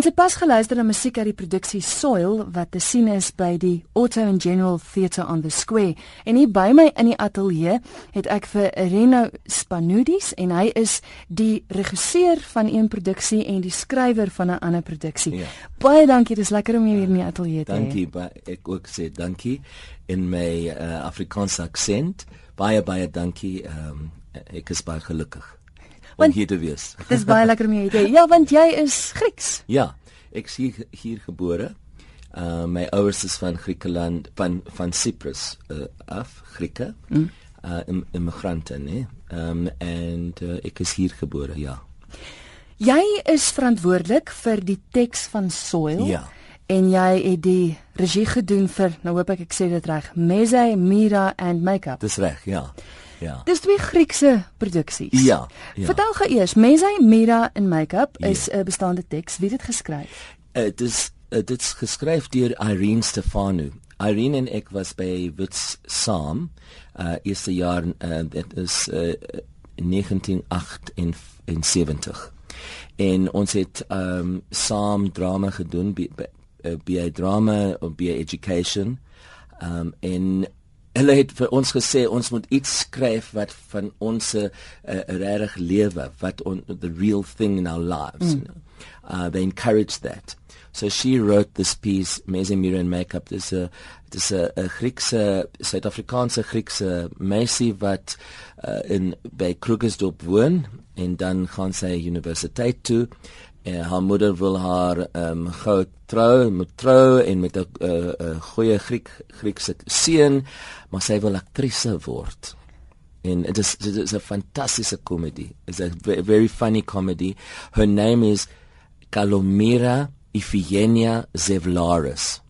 Ons het pas geluister na musiek uit die produksie Soil wat te sien is by die Auto and General Theatre on the Square. En hier by my in die ateljee het ek vir Reno Spanudis en hy is die regisseur van een produksie en die skrywer van 'n ander produksie. Ja. Baie dankie, dis lekker om jou hier in die ateljee te hê. Dankie, ek ook sê dankie in my uh, Afrikaanse aksent. Baie baie dankie. Um, ek is baie gelukkig om hier te wees. Dis baie lekker om jou te hê. Ja, want jy is Grieks. Ja, ek is hier, hier gebore. Uh my ouers is van Griekeland, van van Cyprus uh, af, Grieke. Mm. Uh immigrante, né? Um en uh, ek is hier gebore, ja. Jy is verantwoordelik vir die teks van Soil. Ja. En jy het die regie gedoen vir, nou hoop ek ek sê dit reg, Meze, Mira and Makeup. Dis reg, ja. Ja. Dis twee Griekse produksies. Ja, ja. Vertel gou eers, Mesa Mira in Makeup ja. is 'n uh, bestaande teks. Wie het dit geskryf? Uh, dit is uh, dit is geskryf deur Irene Stefanu. Irene en ek was by Wits saam uh eerste jaar uh, dit is uh 1978 en ons het um saam drama gedoen by by drama of by education um in hulle het vir ons gesê ons moet iets skryf wat van ons 'n uh, regtig lewe wat on the real thing in our lives mm. you know? uh, they encouraged that so she wrote this piece amazing mirror and makeup this a dis 'n Griekse Suid-Afrikaanse Griekse meisie wat uh, in by Krugersdorp woon en dan gaan sy universiteit toe en haar moeder wil haar ehm um, gou trou met trou en met 'n uh, uh, goeie Griek Griekse seun maar sy wil aktrise word. En dit is dit is 'n fantastiese komedie it's a very funny comedy. Her name is Kalomira Iphigenia Zevlaris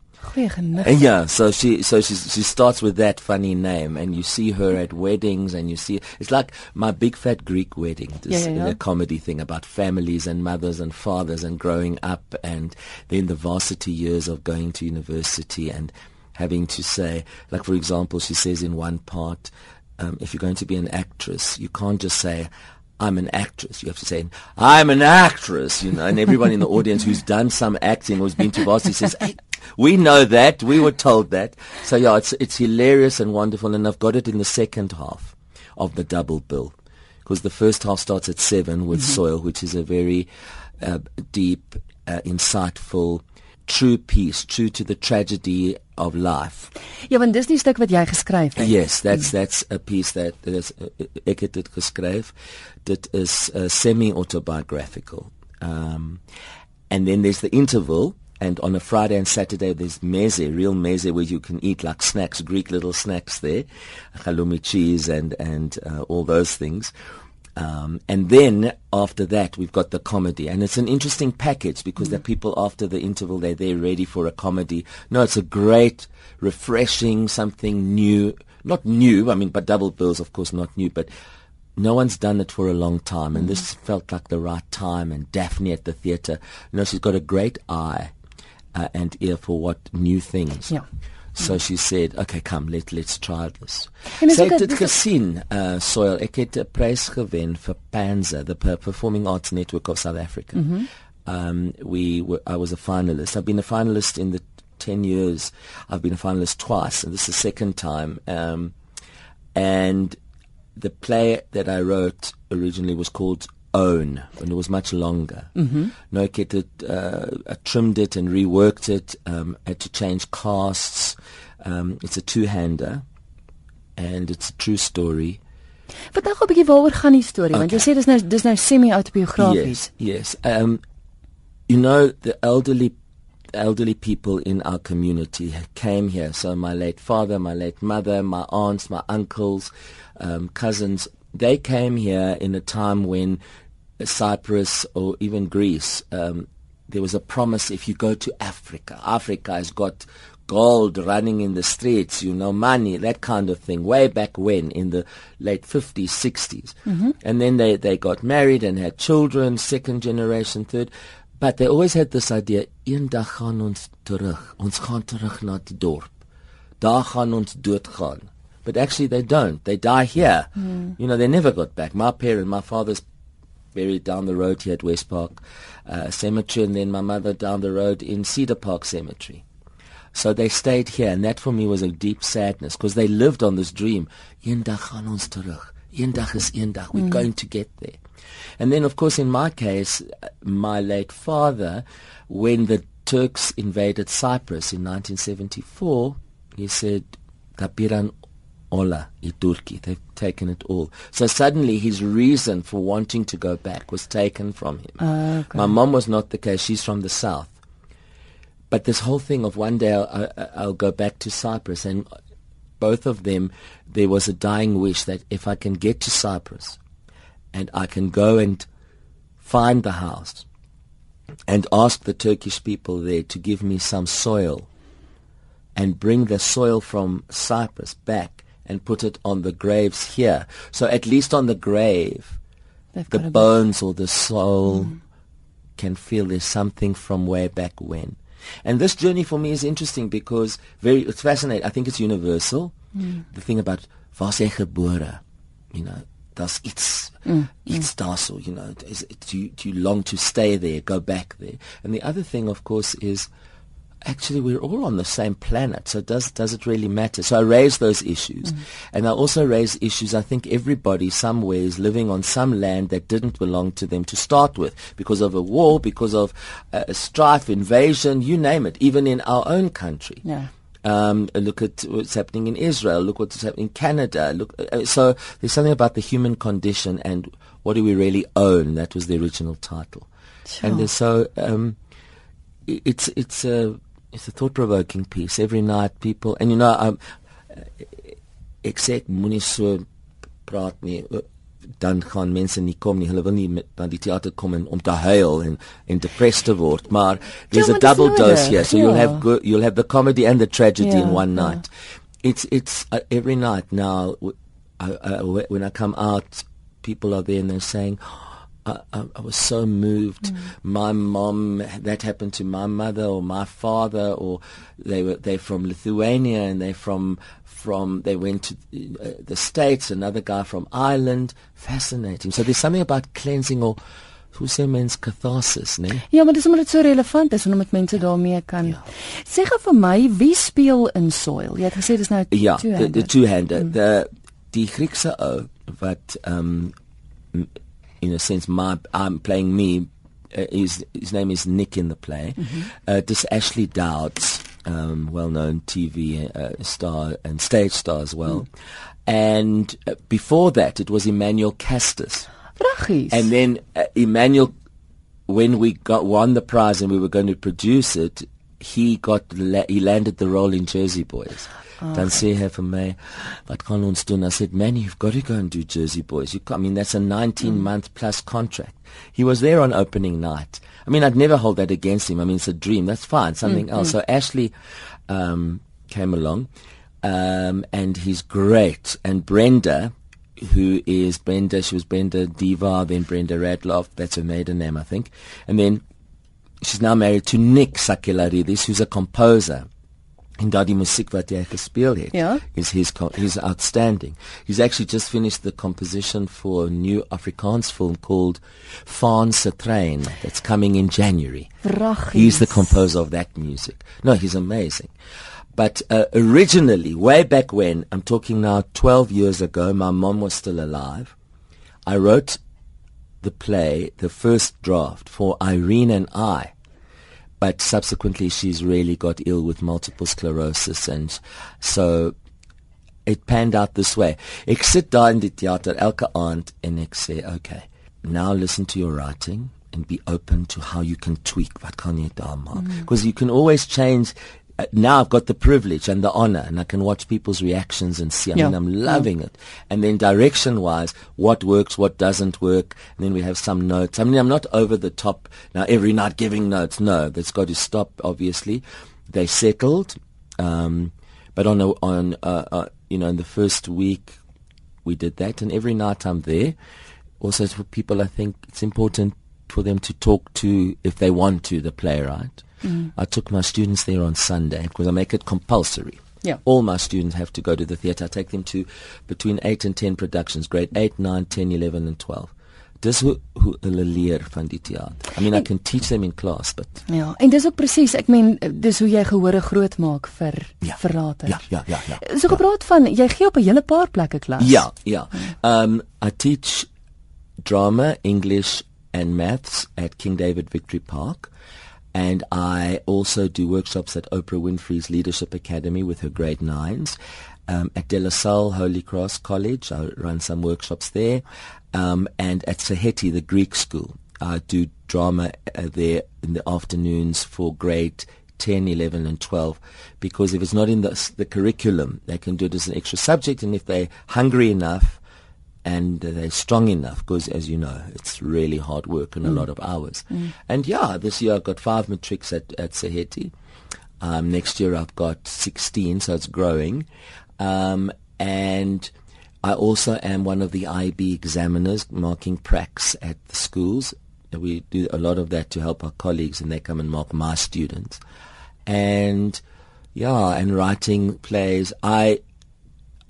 Yeah, so she so she she starts with that funny name, and you see her at weddings, and you see it's like my big fat Greek wedding, this yeah, yeah, yeah. comedy thing about families and mothers and fathers and growing up, and then the varsity years of going to university and having to say, like for example, she says in one part, um, if you're going to be an actress, you can't just say. I'm an actress. You have to say, I'm an actress, you know, and everyone in the audience who's done some acting or has been to varsity says, hey, we know that. We were told that. So yeah, it's it's hilarious and wonderful, and I've got it in the second half of the double bill because the first half starts at seven with mm-hmm. Soil, which is a very uh, deep, uh, insightful, true piece, true to the tragedy of life. Ja, want dis die stuk wat jy geskryf het. Yes, that's that's a piece that is uh, ek het dit geskryf. Dit is uh, semi-autobiographical. Um and then there's the interval and on a Friday and Saturday there's meze, real meze, where you can eat like snacks, Greek little snacks there, halloumi cheese and and uh, all those things. Um, and then after that we've got the comedy, and it's an interesting package because mm. the people after the interval they're there ready for a comedy. No, it's a great, refreshing, something new. Not new, I mean, but double bills, of course, not new, but no one's done it for a long time, and mm. this felt like the right time. And Daphne at the theatre, you know, she's got a great eye uh, and ear for what new things. Yeah. So she said, "Okay, come, let let's try this." Sy het dit gesien, uh, Soil. Ek het 'n prys gewen vir PANSA, the Performing Arts Network of South Africa. Mm -hmm. Um, we were, I was a finalist. I've been a finalist in the 10 years. I've been a finalist twice, and this is the second time. Um, and the play that I wrote originally was called own when it was much longer. Mm-hmm. No, I get it, uh, I trimmed it and reworked it. Um, had to change casts. Um, it's a two-hander, and it's a true story. Vertel gou 'n bietjie waaroor gaan die storie okay. want jy sê dis nou dis nou semi-autobiografies. Yes, yes. Um, you know the elderly elderly people in our community came here. So my late father, my late mother, my aunts, my uncles, um, cousins they came here in a time when Cyprus or even Greece, um, there was a promise if you go to Africa, Africa has got gold running in the streets, you know, money, that kind of thing, way back when in the late 50s, 60s. Mm-hmm. And then they, they got married and had children, second generation, third. But they always had this idea, eendag gaan ons terug, ons gaan terug na die dorp. Daar gaan ons doodgaan but actually they don't. They die here. Mm. You know, they never got back. My parents, my father's buried down the road here at West Park uh, Cemetery, and then my mother down the road in Cedar Park Cemetery. So they stayed here, and that for me was a deep sadness because they lived on this dream. Eendag gaan ons terug. Eendag is eendag. We're mm. going to get there. And then, of course, in my case, my late father, when the Turks invaded Cyprus in 1974, he said, Ola Iturki. They've taken it all. So suddenly his reason for wanting to go back was taken from him. Uh, okay. My mom was not the case. She's from the south. But this whole thing of one day I'll, I'll go back to Cyprus and both of them, there was a dying wish that if I can get to Cyprus and I can go and find the house and ask the Turkish people there to give me some soil and bring the soil from Cyprus back and put it on the graves here. So at least on the grave, They've the bones or the soul mm. can feel there's something from way back when. And this journey for me is interesting because very it's fascinating. I think it's universal. Mm. The thing about jy gebore, you know, does it's mm. it's mm. you know, is, do, you, do you long to stay there, go back there? And the other thing, of course, is actually we're all on the same planet so does does it really matter so i raise those issues mm. and i also raise issues i think everybody somewhere is living on some land that didn't belong to them to start with because of a war because of a strife invasion you name it even in our own country yeah um, look at what's happening in Israel. Look what's happening in Canada. Look, uh, so there's something about the human condition and what do we really own? That was the original title. Sure. And so um, it's it's a it's a thought-provoking piece. Every night, people, and you know, um, ek sê moenie so praat nie. Dan gaan mense nie kom nie. Hulle wil nie met na die teater kom en, om te huil en en depressed te word. Maar there's a double dose here, so ja. you'll have good, you'll have the comedy and the tragedy ja, in one night. Ja. It's it's uh, every night now. I, I, when I come out, people are there and they're saying. Oh, I, I, was so moved. Mm. My mom, that happened to my mother or my father, or they were they from Lithuania and they from from they went to uh, the states. Another guy from Ireland. Fascinating. So there's something about cleansing or hoe sê mens catharsis, né? Nee? Ja, maar dis omdat dit so relevant is en omdat mense daarmee kan. Ja. Sê gou vir my, wie speel in Soil? Jy het gesê dis nou ja, two-hander. Ja, die two-hander. Mm. The die Griekse ou wat ehm um, in a sense, my I'm playing me. Uh, his his name is Nick in the play. Mm-hmm. Uh, this Ashley Dowds, um, well-known TV uh, star and stage star as well. Mm. And uh, before that, it was Emmanuel Castis. Rachis. And then uh, Emmanuel, when we got won the prize and we were going to produce it, he got he landed the role in Jersey Boys. Oh. Dan sê hy vir my, "Wat kan ons doen?" I said, "Man, you've got to go and do Jersey Boys. You, come. I mean, that's a 19 mm. month plus contract." He was there on opening night. I mean, I'd never hold that against him. I mean, it's a dream. That's fine. Something mm, else. Mm. So Ashley um, came along, um, and he's great. And Brenda, who is Brenda, she was Brenda Diva, then Brenda Radloff. That's her maiden name, I think. And then she's now married to Nick Sakelaridis, who's a composer. en daardie musiek wat hy gespeel het ja? is his his outstanding. He's actually just finished the composition for a new afrikaans film called Faan se Trein that's coming in January. He's the composer of that music. No he's amazing. But uh, originally way back when i'm talking now 12 years ago my mom was still alive i wrote the play the first draft for Irene and I but subsequently she's really got ill with multiple sclerosis and so it panned out this way. Ek sit daar in die teater elke aand en ek sê, okay, now listen to your writing and be open to how you can tweak wat kan jy daar maak. Because mm. you can always change now I've got the privilege and the honor and I can watch people's reactions and see. I yeah. mean, I'm loving yeah. it. And then direction wise, what works, what doesn't work. And then we have some notes. I mean, I'm not over the top now every night giving notes. No, that's got to stop, obviously. They settled. Um, but on, a, on, uh, uh, you know, in the first week we did that and every night I'm there. Also for people, I think it's important for them to talk to, if they want to, the playwright Mm. I took my students there on Sunday because I make it compulsory. Yeah. All my students have to go to the theatre. I take them to between 8 and 10 productions, grade 8, 9, 10, 11 and 12. dis hoe hoe hulle leer van die teater. I mean I can teach them in class but Ja, en dis ook presies, ek meen dis hoe jy gehore groot maak vir Ja. vir later. ja, ja, ja, ja. So gepraat van jy gee op 'n hele paar plekke klas. Ja, ja. Um, I teach drama, English, and maths at King David Victory Park. And I also do workshops at Oprah Winfrey's Leadership Academy with her grade nines. Um, at De La Salle Holy Cross College, I run some workshops there. Um, and at Saheti, the Greek school, I do drama uh, there in the afternoons for grade 10, 11, and 12 because if it's not in the, the curriculum, they can do it as an extra subject. And if they're hungry enough and they're strong enough, because as you know, it's really hard work and a lot of hours. And yeah, this year I've got five matrics at, at Saheti. Um, next year I've got 16, so it's growing. Um, and I also am one of the IB examiners marking pracs at the schools. We do a lot of that to help our colleagues and they come and mark my students. And yeah, and writing plays. I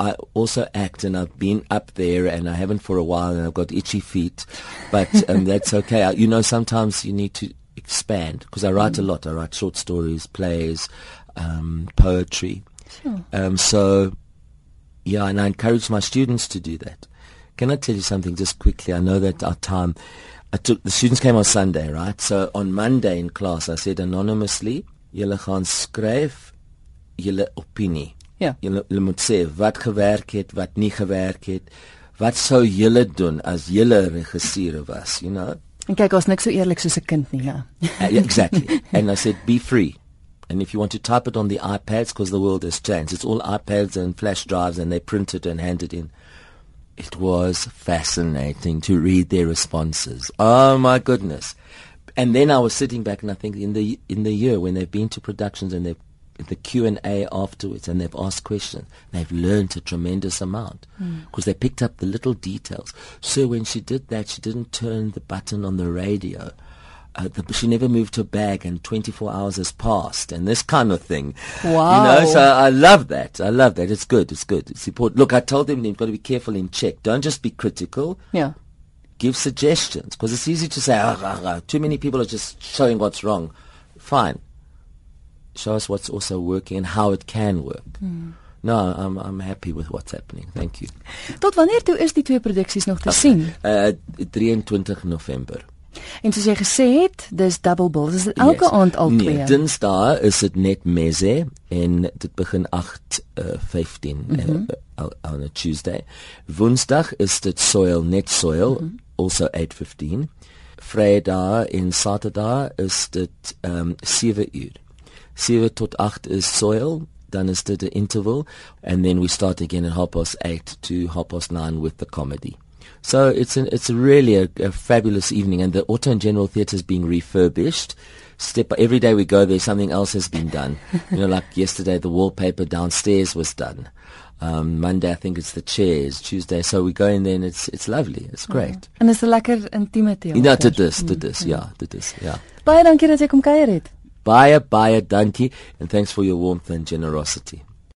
I also act and I've been up there and I haven't for a while and I've got itchy feet, but um, that's okay. I, you know, sometimes you need to expand because I write a lot. I write short stories, plays, um, poetry. Sure. Um, so, yeah, and I encourage my students to do that. Can I tell you something just quickly? I know that our time, I took, the students came on Sunday, right? So on Monday in class, I said anonymously, julle gaan skryf julle opinie. Ja. Julle, julle moet sê wat gewerk het, wat nie gewerk het. Wat sou julle doen as julle regisseur was, you know? En kyk, ons niks so eerlik soos 'n kind nie, ja. Uh, yeah, exactly. and I said, be free. And if you want to type it on the iPads, because the world has changed, it's all iPads and flash drives, and they print it and hand it in. It was fascinating to read their responses. Oh my goodness! And then I was sitting back and I think in the in the year when they've been to productions and they've the Q and A afterwards and they've asked questions, they've learned a tremendous amount because they picked up the little details. So when she did that, she didn't turn the button on the radio. Uh, the, she never moved her bag and 24 hours has passed and this kind of thing. Wow. You know, so I love that. I love that. It's good. It's good. It's important. Look, I told them they've got to be careful in check. Don't just be critical. Yeah. Give suggestions because it's easy to say, ah, ah, ah, too many people are just showing what's wrong. Fine. Show us what's also working and how it can work. No, I'm, I'm happy with what's happening. Thank you. Tot wanneer toe is die twee produksies nog te sien? Uh, 23 November. En soos jy gesê het, dis double bill. Dis elke Yes. aand al nee, twee. Dinsdae is dit net messe en dit begin 8 uh, 15 mm -hmm. uh, on a Tuesday. Woensdag is dit soil net soil mm -hmm. also 8:15. Vrydag en Saterdag is dit um 7 uur. 7 tot 8 is soil dan is dit 'n interval and then we start again at half past 8 to half past 9 with the comedy. So it's an, it's really a, a fabulous evening, and the Auto and General Theatre is being refurbished. Step by, every day we go there, something else has been done. you know, like yesterday, the wallpaper downstairs was done. Um, Monday, I think it's the chairs. Tuesday, so we go in there, and it's it's lovely. It's great. En dis 'n lekker intieme teater. Ja, dit is, dit is, ja, dit is, ja. Baie dankie dat jy kom kuier het. Baie, baie dankie, and thanks for your warmth and generosity.